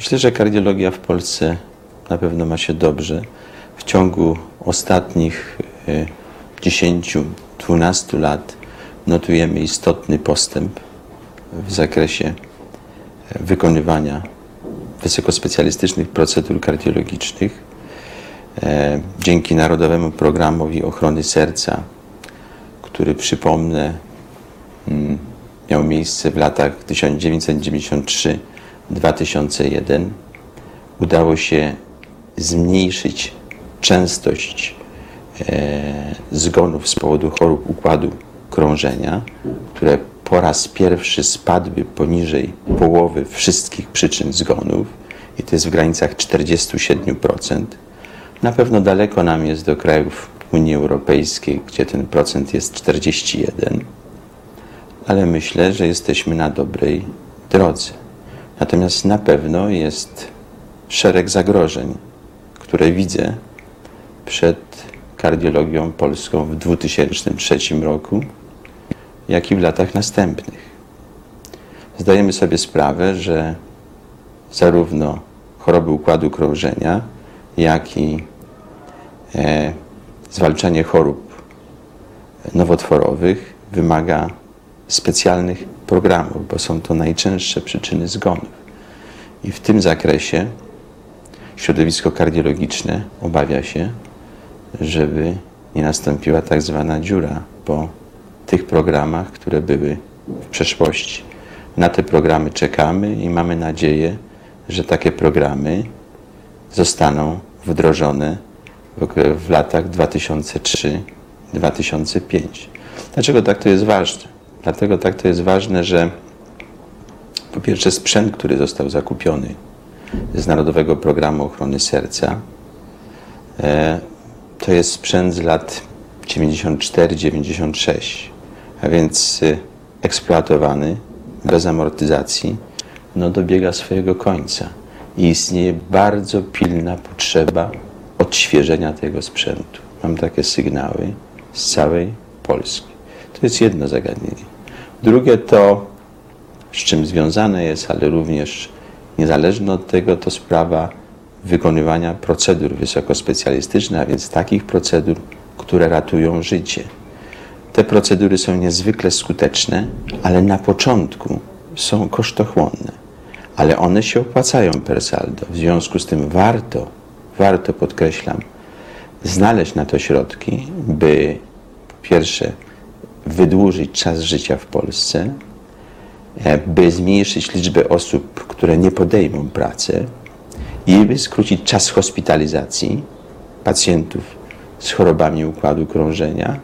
Myślę, że kardiologia w Polsce na pewno ma się dobrze. W ciągu ostatnich e, 10-12 lat notujemy istotny postęp w zakresie e, wykonywania wysokospecjalistycznych procedur kardiologicznych. E, Dzięki Narodowemu Programowi Ochrony Serca, który przypomnę, mm, miał miejsce w latach 1993-2001, udało się zmniejszyć częstość e, zgonów z powodu chorób układu krążenia, które po raz pierwszy spadły poniżej połowy wszystkich przyczyn zgonów i to jest w granicach 47%. Na pewno daleko nam jest do krajów Unii Europejskiej, gdzie ten procent jest 41, ale myślę, że jesteśmy na dobrej drodze. Natomiast na pewno jest szereg zagrożeń, które widzę przed kardiologią polską w 2003 roku, jak i w latach następnych. Zdajemy sobie sprawę, że zarówno choroby układu krążenia, jak i e, zwalczanie chorób nowotworowych wymaga specjalnych programów, bo są to najczęstsze przyczyny zgonów. I w tym zakresie środowisko kardiologiczne obawia się, żeby nie nastąpiła tak zwana dziura po tych programach, które były w przeszłości. Na te programy czekamy i mamy nadzieję, że takie programy zostaną wdrożone w, w latach 2003-2005. Dlaczego tak to jest ważne? Dlatego tak to jest ważne, że po pierwsze sprzęt, który został zakupiony z Narodowego Programu Ochrony Serca, e, to jest sprzęt z lat 94-96, a więc e, eksploatowany bez amortyzacji, no dobiega swojego końca i istnieje bardzo pilna potrzeba odświeżenia tego sprzętu. Mam takie sygnały z całej Polski. To jest jedno zagadnienie. Drugie to, z czym związane jest, ale również niezależne od tego, to sprawa wykonywania procedur wysokospecjalistycznych, a więc takich procedur, które ratują życie. Te procedury są niezwykle skuteczne, ale na początku są kosztochłonne, ale one się opłacają per saldo. W związku z tym warto, warto podkreślam, znaleźć na to środki, by pierwsze wydłużyć czas życia w Polsce, e, by zmniejszyć liczbę osób, które nie podejmą pracy i by skrócić czas hospitalizacji pacjentów z chorobami układu krążenia,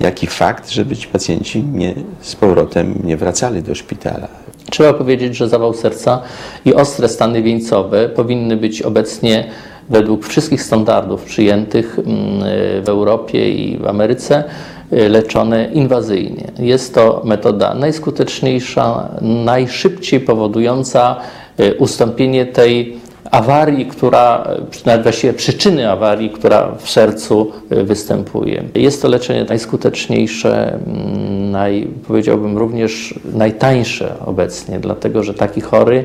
jak i fakt, żeby ci pacjenci nie, z powrotem nie wracali do szpitala. Trzeba powiedzieć, że zawał serca i ostre stany wieńcowe powinny być obecnie według wszystkich standardów przyjętych mm, w Europie i w Ameryce leczone inwazyjnie. Jest to metoda najskuteczniejsza, najszybciej powodująca y, ustąpienie tej awarii, która, nawet właściwie przyczyny awarii, która w sercu y, występuje. Jest to leczenie najskuteczniejsze, mm, naj, powiedziałbym również najtańsze obecnie, dlatego że taki chory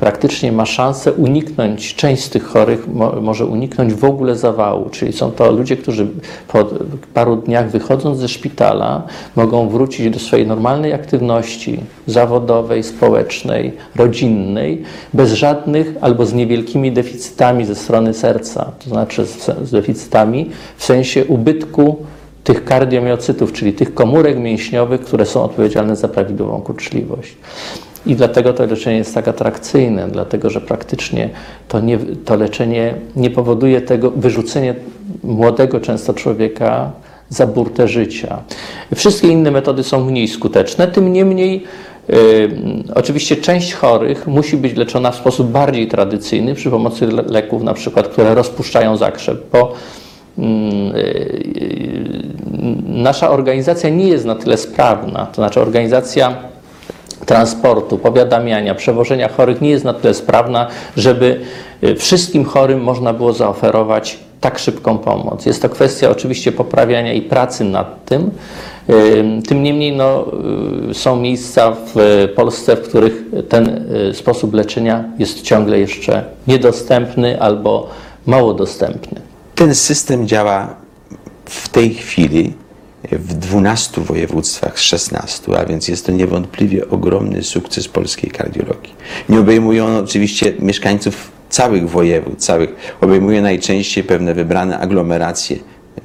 praktycznie ma szansę uniknąć, część z tych chorych mo, może uniknąć w ogóle zawału, czyli są to ludzie, którzy po paru dniach wychodząc ze szpitala mogą wrócić do swojej normalnej aktywności zawodowej, społecznej, rodzinnej, bez żadnych albo z niewielkimi deficytami ze strony serca, to znaczy z, z deficytami w sensie ubytku tych kardiomiocytów, czyli tych komórek mięśniowych, które są odpowiedzialne za prawidłową kurczliwość. I dlatego to leczenie jest tak atrakcyjne, dlatego że praktycznie to, nie, to leczenie nie powoduje tego wyrzucenia młodego często człowieka za burtę życia. Wszystkie inne metody są mniej skuteczne, tym niemniej y, oczywiście część chorych musi być leczona w sposób bardziej tradycyjny przy pomocy le- leków na przykład, które rozpuszczają zakrzep, bo mm, y, nasza organizacja nie jest na tyle sprawna, to znaczy organizacja transportu, powiadamiania, przewożenia chorych nie jest na tyle sprawna, żeby y, wszystkim chorym można było zaoferować tak szybką pomoc. Jest to kwestia oczywiście poprawiania i pracy nad tym, Ym, Tym niemniej no, y, są miejsca w Polsce, w których ten y, sposób leczenia jest ciągle jeszcze niedostępny albo mało dostępny. Ten system działa w tej chwili w 12 województwach z 16, a więc jest to niewątpliwie ogromny sukces polskiej kardiologii. Nie obejmuje on oczywiście mieszkańców całych województw, całych, obejmuje najczęściej pewne wybrane aglomeracje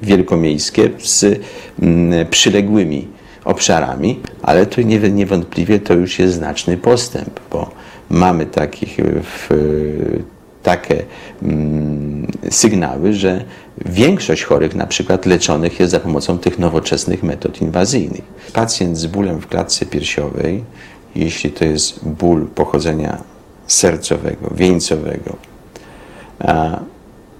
wielkomiejskie z mm, przyległymi obszarami, ale nie, niewątpliwie to już jest znaczny postęp, bo mamy takich w, takie mm, sygnały, że większość chorych na przykład leczonych jest za pomocą tych nowoczesnych metod inwazyjnych. Pacjent z bólem w klatce piersiowej, jeśli to jest ból pochodzenia sercowego, wieńcowego,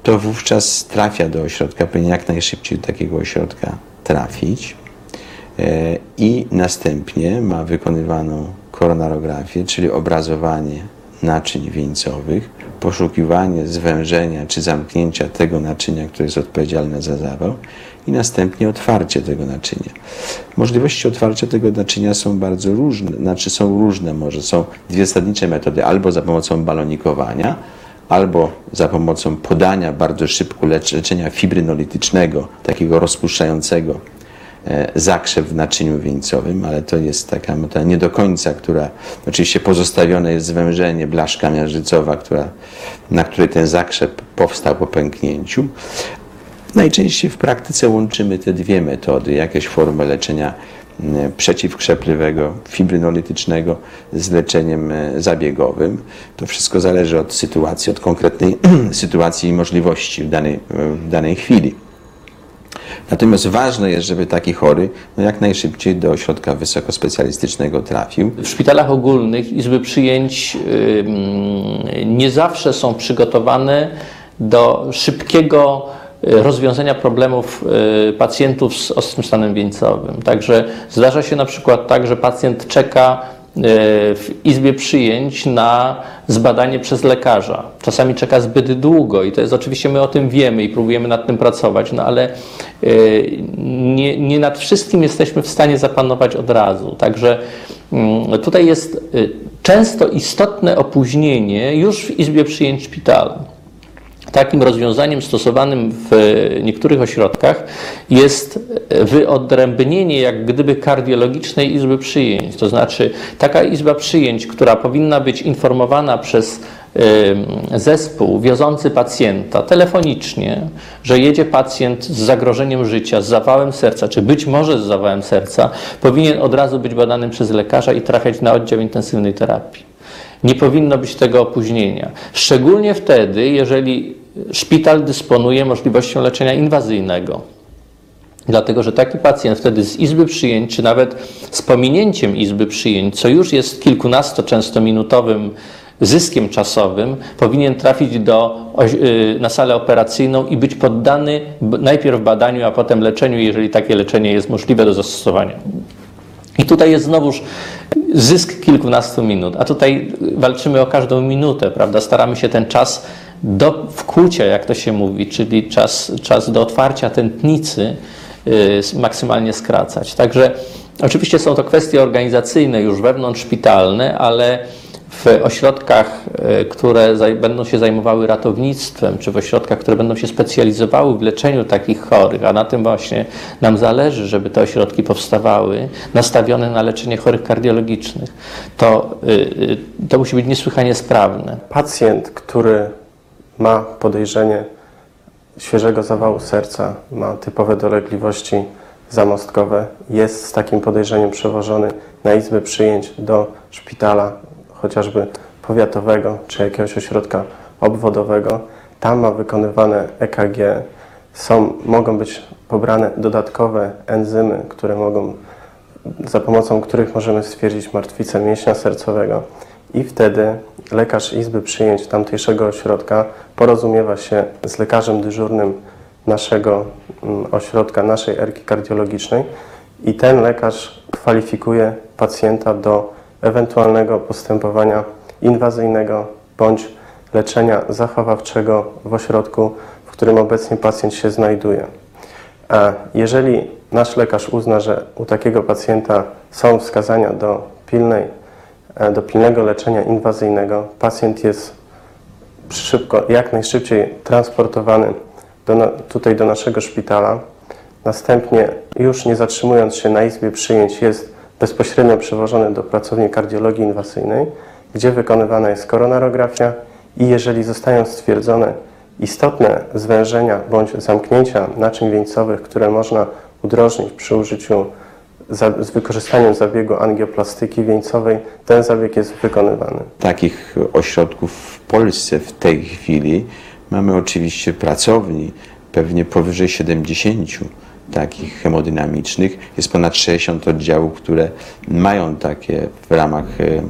to wówczas trafia do ośrodka, powinien jak najszybciej do takiego ośrodka trafić e, i następnie ma wykonywaną koronarografię, czyli obrazowanie naczyń wieńcowych, poszukiwanie zwężenia czy zamknięcia tego naczynia, które jest odpowiedzialne za zawał i następnie otwarcie tego naczynia. Możliwości otwarcia tego naczynia są bardzo różne, znaczy są różne może, są dwie zasadnicze metody, albo za pomocą balonikowania, albo za pomocą podania bardzo szybko lecz, leczenia fibrynolitycznego, takiego rozpuszczającego zakrzew w naczyniu wieńcowym, ale to jest taka metoda nie do końca, która oczywiście pozostawione jest zwężenie, blaszka miażdżycowa, która, na której ten zakrzew powstał po pęknięciu. Najczęściej w praktyce łączymy te dwie metody, jakieś formy leczenia m, przeciwkrzepliwego, fibrynolitycznego z leczeniem e, zabiegowym. To wszystko zależy od sytuacji, od konkretnej sytuacji i możliwości w danej, w danej chwili. Natomiast ważne jest, żeby taki chory no jak najszybciej do ośrodka wysokospecjalistycznego trafił. W szpitalach ogólnych izby przyjęć nie zawsze są przygotowane do szybkiego y, rozwiązania problemów y, pacjentów z ostrym stanem wieńcowym. Także zdarza się na przykład tak, że pacjent czeka w izbie przyjęć na zbadanie przez lekarza. Czasami czeka zbyt długo i to jest oczywiście my o tym wiemy i próbujemy nad tym pracować, no ale y, nie, nie nad wszystkim jesteśmy w stanie zapanować od razu. Także mm, tutaj jest y, często istotne opóźnienie już w izbie przyjęć szpitalu. Takim rozwiązaniem stosowanym w niektórych ośrodkach jest wyodrębnienie jak gdyby kardiologicznej izby przyjęć. To znaczy taka izba przyjęć, która powinna być informowana przez zespół wiozący pacjenta telefonicznie, że jedzie pacjent z zagrożeniem życia, z zawałem serca, czy być może z zawałem serca, powinien od razu być badany przez lekarza i trafiać na oddział intensywnej terapii. Nie powinno być tego opóźnienia. Szczególnie wtedy, jeżeli szpital dysponuje możliwością leczenia inwazyjnego. Dlatego, że taki pacjent wtedy z izby przyjęć, czy nawet z pominięciem izby przyjęć, co już jest kilkunasto często minutowym zyskiem czasowym, powinien trafić do, y, na salę operacyjną i być poddany najpierw badaniu, a potem leczeniu, jeżeli takie leczenie jest możliwe do zastosowania. I tutaj jest znowuż zysk kilkunastu minut, a tutaj walczymy o każdą minutę, prawda? Staramy się ten czas do wkłucia, jak to się mówi, czyli czas, czas do otwarcia tętnicy yy, maksymalnie skracać. Także oczywiście są to kwestie organizacyjne, już wewnątrzszpitalne, ale w ośrodkach, y, które będą się zajmowały ratownictwem, czy w ośrodkach, które będą się specjalizowały w leczeniu takich chorych, a na tym właśnie nam zależy, żeby te ośrodki powstawały, nastawione na leczenie chorych kardiologicznych, to, y, y, to musi być niesłychanie sprawne. Pacjent, który ma podejrzenie świeżego zawału serca, ma typowe dolegliwości zamostkowe, jest z takim podejrzeniem przewożony na izbę przyjęć do szpitala, chociażby powiatowego czy jakiegoś ośrodka obwodowego. Tam ma wykonywane EKG, są, mogą być pobrane dodatkowe enzymy, które mogą, za pomocą których możemy stwierdzić martwicę mięśnia sercowego i wtedy lekarz izby przyjęć tamtejszego ośrodka porozumiewa się z lekarzem dyżurnym naszego mm, ośrodka, naszej erki kardiologicznej i ten lekarz kwalifikuje pacjenta do ewentualnego postępowania inwazyjnego bądź leczenia zachowawczego w ośrodku, w którym obecnie pacjent się znajduje. A jeżeli nasz lekarz uzna, że u takiego pacjenta są wskazania do, pilnej, do pilnego leczenia inwazyjnego, pacjent jest szybko, jak najszybciej transportowany do, tutaj do naszego szpitala. Następnie, już nie zatrzymując się na izbie przyjęć, jest bezpośrednio przewożony do pracowni kardiologii inwazyjnej, gdzie wykonywana jest koronarografia i jeżeli zostają stwierdzone istotne zwężenia bądź zamknięcia naczyń wieńcowych, które można udrożnić przy użyciu z wykorzystaniem zabiegu angioplastyki wieńcowej, ten zabieg jest wykonywany. Takich ośrodków w Polsce w tej chwili mamy oczywiście pracowni, pewnie powyżej 70 takich hemodynamicznych. Jest ponad 60 oddziałów, które mają takie w ramach e,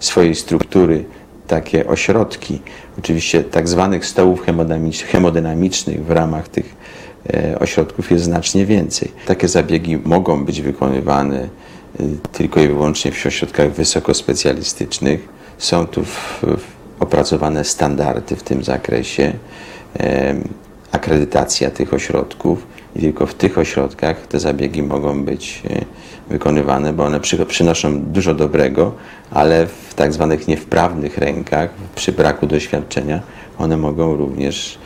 swojej struktury takie ośrodki. Oczywiście tak zwanych stołów hemodynamicz- hemodynamicznych w ramach tych ośrodków jest znacznie więcej. Takie zabiegi mogą być wykonywane y, tylko i wyłącznie w ośrodkach wysokospecjalistycznych. Są tu opracowane standardy w tym zakresie, em, akredytacja tych ośrodków i tylko w tych ośrodkach te zabiegi mogą być e, wykonywane, bo one przy, przynoszą dużo dobrego, ale w tak zwanych niewprawnych rękach, przy braku doświadczenia, one mogą również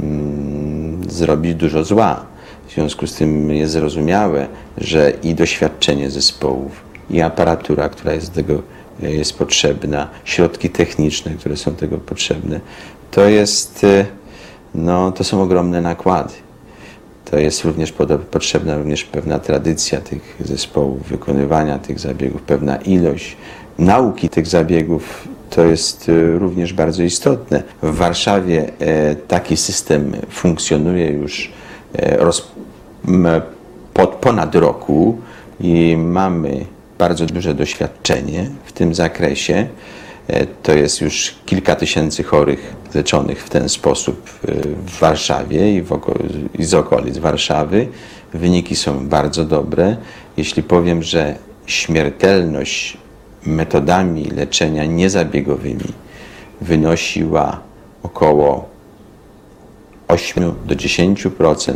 mm, zrobić dużo zła. W związku z tym jest zrozumiałe, że i doświadczenie zespołów, i aparatura, która jest tego e, jest potrzebna, środki techniczne, które są tego potrzebne, to jest, e, no, to są ogromne nakłady. To jest również potrzebna również pewna tradycja tych zespołów, wykonywania tych zabiegów, pewna ilość nauki tych zabiegów. To jest e, również bardzo istotne. W Warszawie e, taki system funkcjonuje już e, roz, pod ponad roku i mamy bardzo duże doświadczenie w tym zakresie. To jest już kilka tysięcy chorych leczonych w ten sposób w Warszawie i, w i z okolic Warszawy. Wyniki są bardzo dobre. Jeśli powiem, że śmiertelność metodami leczenia niezabiegowymi wynosiła około 8 do 10%,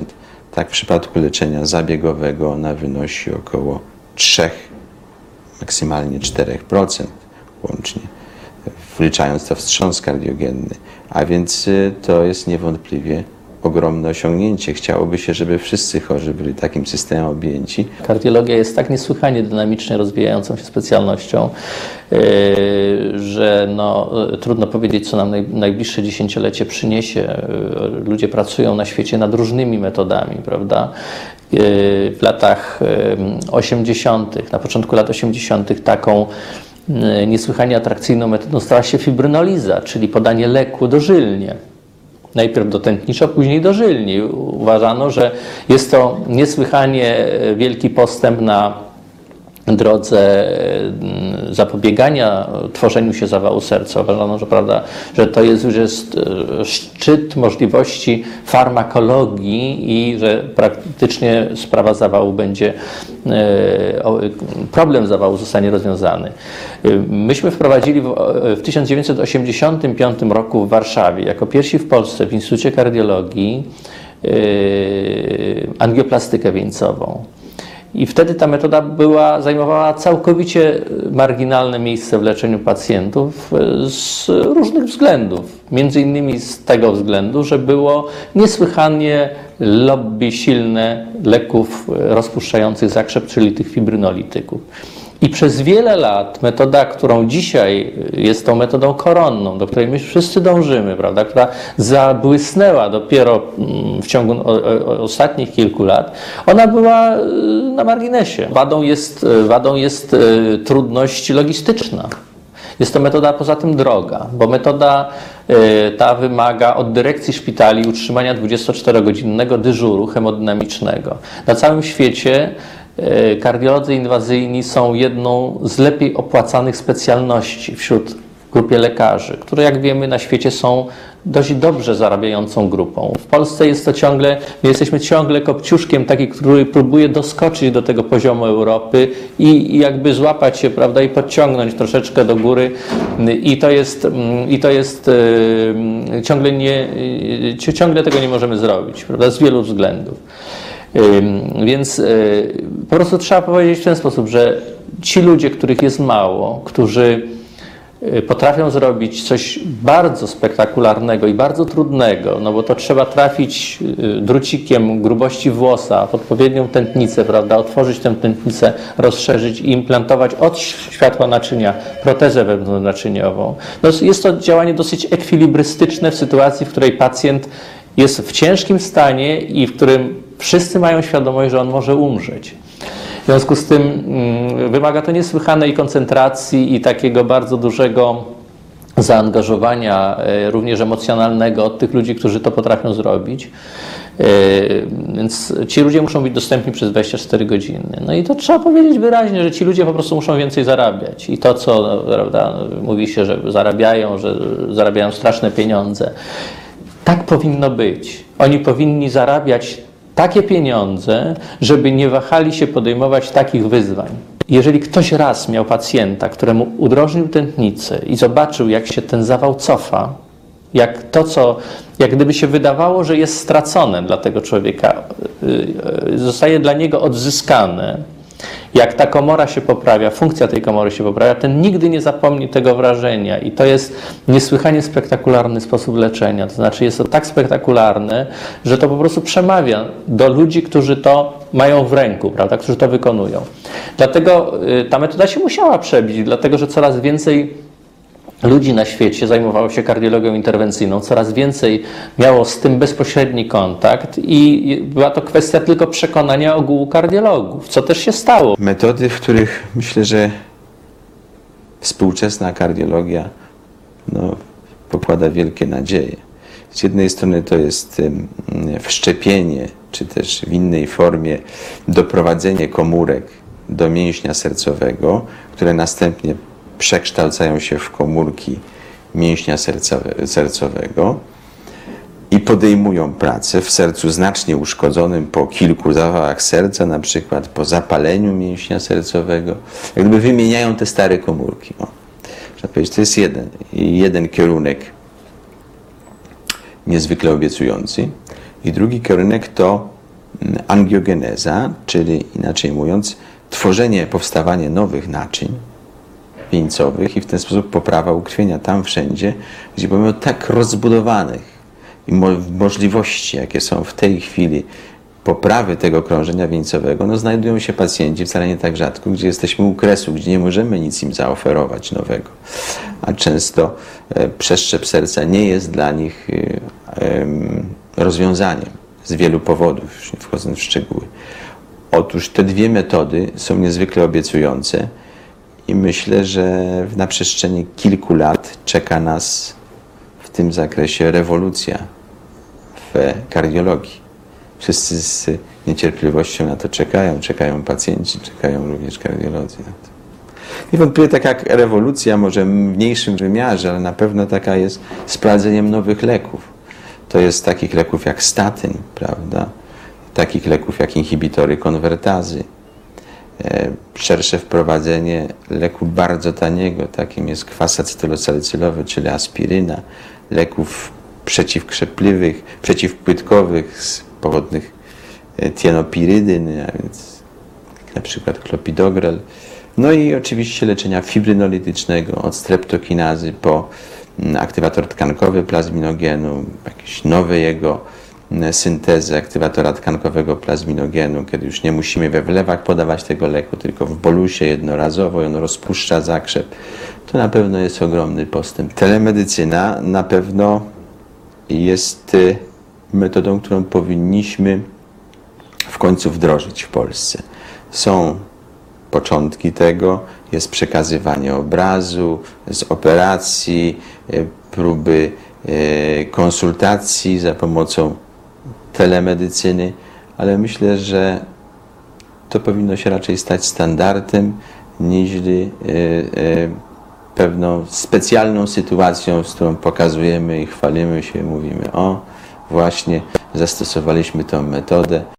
tak w przypadku leczenia zabiegowego ona wynosi około 3, maksymalnie 4% łącznie, wliczając to wstrząs kardiogenny. A więc y, to jest niewątpliwie ogromne osiągnięcie. Chciałoby się, żeby wszyscy chorzy byli takim systemem objęci. Kardiologia jest tak niesłychanie dynamicznie rozwijającą się specjalnością, yy, że no, yy, trudno powiedzieć, co nam naj, najbliższe dziesięciolecie przyniesie. Yy, Ludzie pracują na świecie nad różnymi metodami, prawda? Yy, W latach yy, 80., na początku lat 80., taką yy, niesłychanie atrakcyjną metodą stała się fibrynoliza, czyli podanie leku dożylnie. Najpierw do tętnicza, później dożylni. Uważano, że jest to niesłychanie e, wielki postęp na drodze mm, zapobiegania tworzeniu się zawału serca. Uważano, że, prawda, że to jest już jest e, szczyt możliwości farmakologii i że praktycznie sprawa zawału będzie, e, problem zawału zostanie rozwiązany. E, Myśmy wprowadzili w, w 1985 roku w Warszawie, jako pierwsi w Polsce w Instytucie Kardiologii, e, angioplastykę wieńcową. I wtedy ta metoda była, zajmowała całkowicie marginalne miejsce w leczeniu pacjentów e, z różnych względów. Między innymi z tego względu, że było niesłychanie lobby silne leków e, rozpuszczających zakrzep, czyli tych fibrynolityków. I przez wiele lat metoda, którą dzisiaj jest tą metodą koronną, do której my wszyscy dążymy, prawda, która zabłysnęła dopiero mm, w ciągu ostatnich kilku lat, ona była y, na marginesie. Wadą jest, y, wadą jest y, trudność logistyczna. Jest to metoda poza tym droga, bo metoda y, ta wymaga od dyrekcji szpitali utrzymania 24-godzinnego dyżuru hemodynamicznego. Na całym świecie y, kardiolodzy inwazyjni są jedną z lepiej opłacanych specjalności wśród grupie lekarzy, które jak wiemy na świecie są dość dobrze zarabiającą grupą. W Polsce jest to ciągle, my jesteśmy ciągle kopciuszkiem taki, który próbuje doskoczyć do tego poziomu Europy i, i jakby złapać się, prawda, i podciągnąć troszeczkę do góry i to jest, mm, i to jest e, ciągle nie, e, ciągle tego nie możemy zrobić, prawda, z wielu względów. Więc y, po prostu trzeba powiedzieć w ten sposób, że ci ludzie, których jest mało, którzy y, potrafią zrobić coś bardzo spektakularnego i bardzo trudnego, no bo to trzeba trafić y, drucikiem grubości włosa w odpowiednią tętnicę, prawda, otworzyć tę tętnicę, rozszerzyć i implantować od światła naczynia protezę wewnątrznaczyniową. No jest to działanie dosyć ekwilibrystyczne w sytuacji, w której pacjent jest w ciężkim stanie i w którym wszyscy mają świadomość, że on może umrzeć. W związku z tym mm, wymaga to niesłychanej koncentracji i takiego bardzo dużego zaangażowania, e, również emocjonalnego od tych ludzi, którzy to potrafią zrobić. E, Więc ci ludzie muszą być dostępni przez 24 godziny. No i to trzeba powiedzieć wyraźnie, że ci ludzie po prostu muszą więcej zarabiać. I to, co no, prawda, mówi się, że zarabiają, że zarabiają straszne pieniądze. Tak powinno być. Oni powinni zarabiać takie pieniądze, żeby nie wahali się podejmować takich wyzwań. Jeżeli ktoś raz miał pacjenta, któremu udrożnił tętnicę i zobaczył, jak się ten zawał cofa, jak to, co, jak gdyby się wydawało, że jest stracone dla tego człowieka, y, y, zostaje dla niego odzyskane, jak ta komora się poprawia, funkcja tej komory się poprawia, ten nigdy nie zapomni tego wrażenia. I to jest niesłychanie spektakularny sposób leczenia. To znaczy, jest to tak spektakularne, że to po prostu przemawia do ludzi, którzy to mają w ręku, prawda, którzy to wykonują. Dlatego y, ta metoda się musiała przebić, dlatego że coraz więcej ludzi na świecie zajmowało się kardiologią interwencyjną, coraz więcej miało z tym bezpośredni kontakt i była to kwestia tylko przekonania ogółu kardiologów, co też się stało. Metody, w których myślę, że współczesna kardiologia no, pokłada wielkie nadzieje. Z jednej strony to jest wszczepienie, czy też w innej formie doprowadzenie komórek do mięśnia sercowego, które następnie przekształcają się w komórki mięśnia sercowe, sercowego i podejmują pracę w sercu znacznie uszkodzonym po kilku zawałach serca, na przykład po zapaleniu mięśnia sercowego, jak gdyby wymieniają te stare komórki. O. To jest jeden, jeden kierunek niezwykle obiecujący. I drugi kierunek to mm, angiogeneza, czyli inaczej mówiąc, tworzenie, powstawanie nowych naczyń wieńcowych i w ten sposób poprawa ukrwienia tam wszędzie, gdzie pomimo tak rozbudowanych i mo możliwości, jakie są w tej chwili poprawy tego krążenia wieńcowego, no znajdują się pacjenci, wcale nie tak rzadko, gdzie jesteśmy u kresu, gdzie nie możemy nic im zaoferować nowego. A często e, przeszczep serca nie jest dla nich e, rozwiązaniem z wielu powodów, już nie wchodząc w szczegóły. Otóż te dwie metody są niezwykle obiecujące i myślę, że na przestrzeni kilku lat czeka nas w tym zakresie rewolucja w kardiologii. Wszyscy z niecierpliwością na to czekają, czekają pacjenci, czekają również kardiolodzy na to. Niewątpliwie taka rewolucja, może w mniejszym wymiarze, ale na pewno taka jest sprawdzeniem nowych leków. To jest takich leków jak statyn, prawda? Takich leków jak inhibitory konwertazy. E, szersze wprowadzenie leku bardzo taniego, takim jest kwas acetylosalicylowy, czyli aspiryna, leków przeciwkrzepliwych, przeciwpłytkowych z powodnych e, tienopirydyn, a więc na przykład klopidogrel. No i oczywiście leczenia fibrinolitycznego od streptokinazy po aktywator tkankowy plazminogenu, jakieś nowe jego syntezy aktywatora tkankowego plazminogenu, kiedy już nie musimy we wlewach podawać tego leku, tylko w bolusie jednorazowo i on rozpuszcza zakrzep. To na pewno jest ogromny postęp. Telemedycyna na pewno jest y, metodą, którą powinniśmy w końcu wdrożyć w Polsce. Są początki tego, jest przekazywanie obrazu z operacji, y, próby konsultacji za pomocą telemedycyny, ale myślę, że to powinno się raczej stać standardem niż pewną specjalną sytuacją, z którą pokazujemy i chwalimy się, mówimy, o, właśnie zastosowaliśmy tę metodę.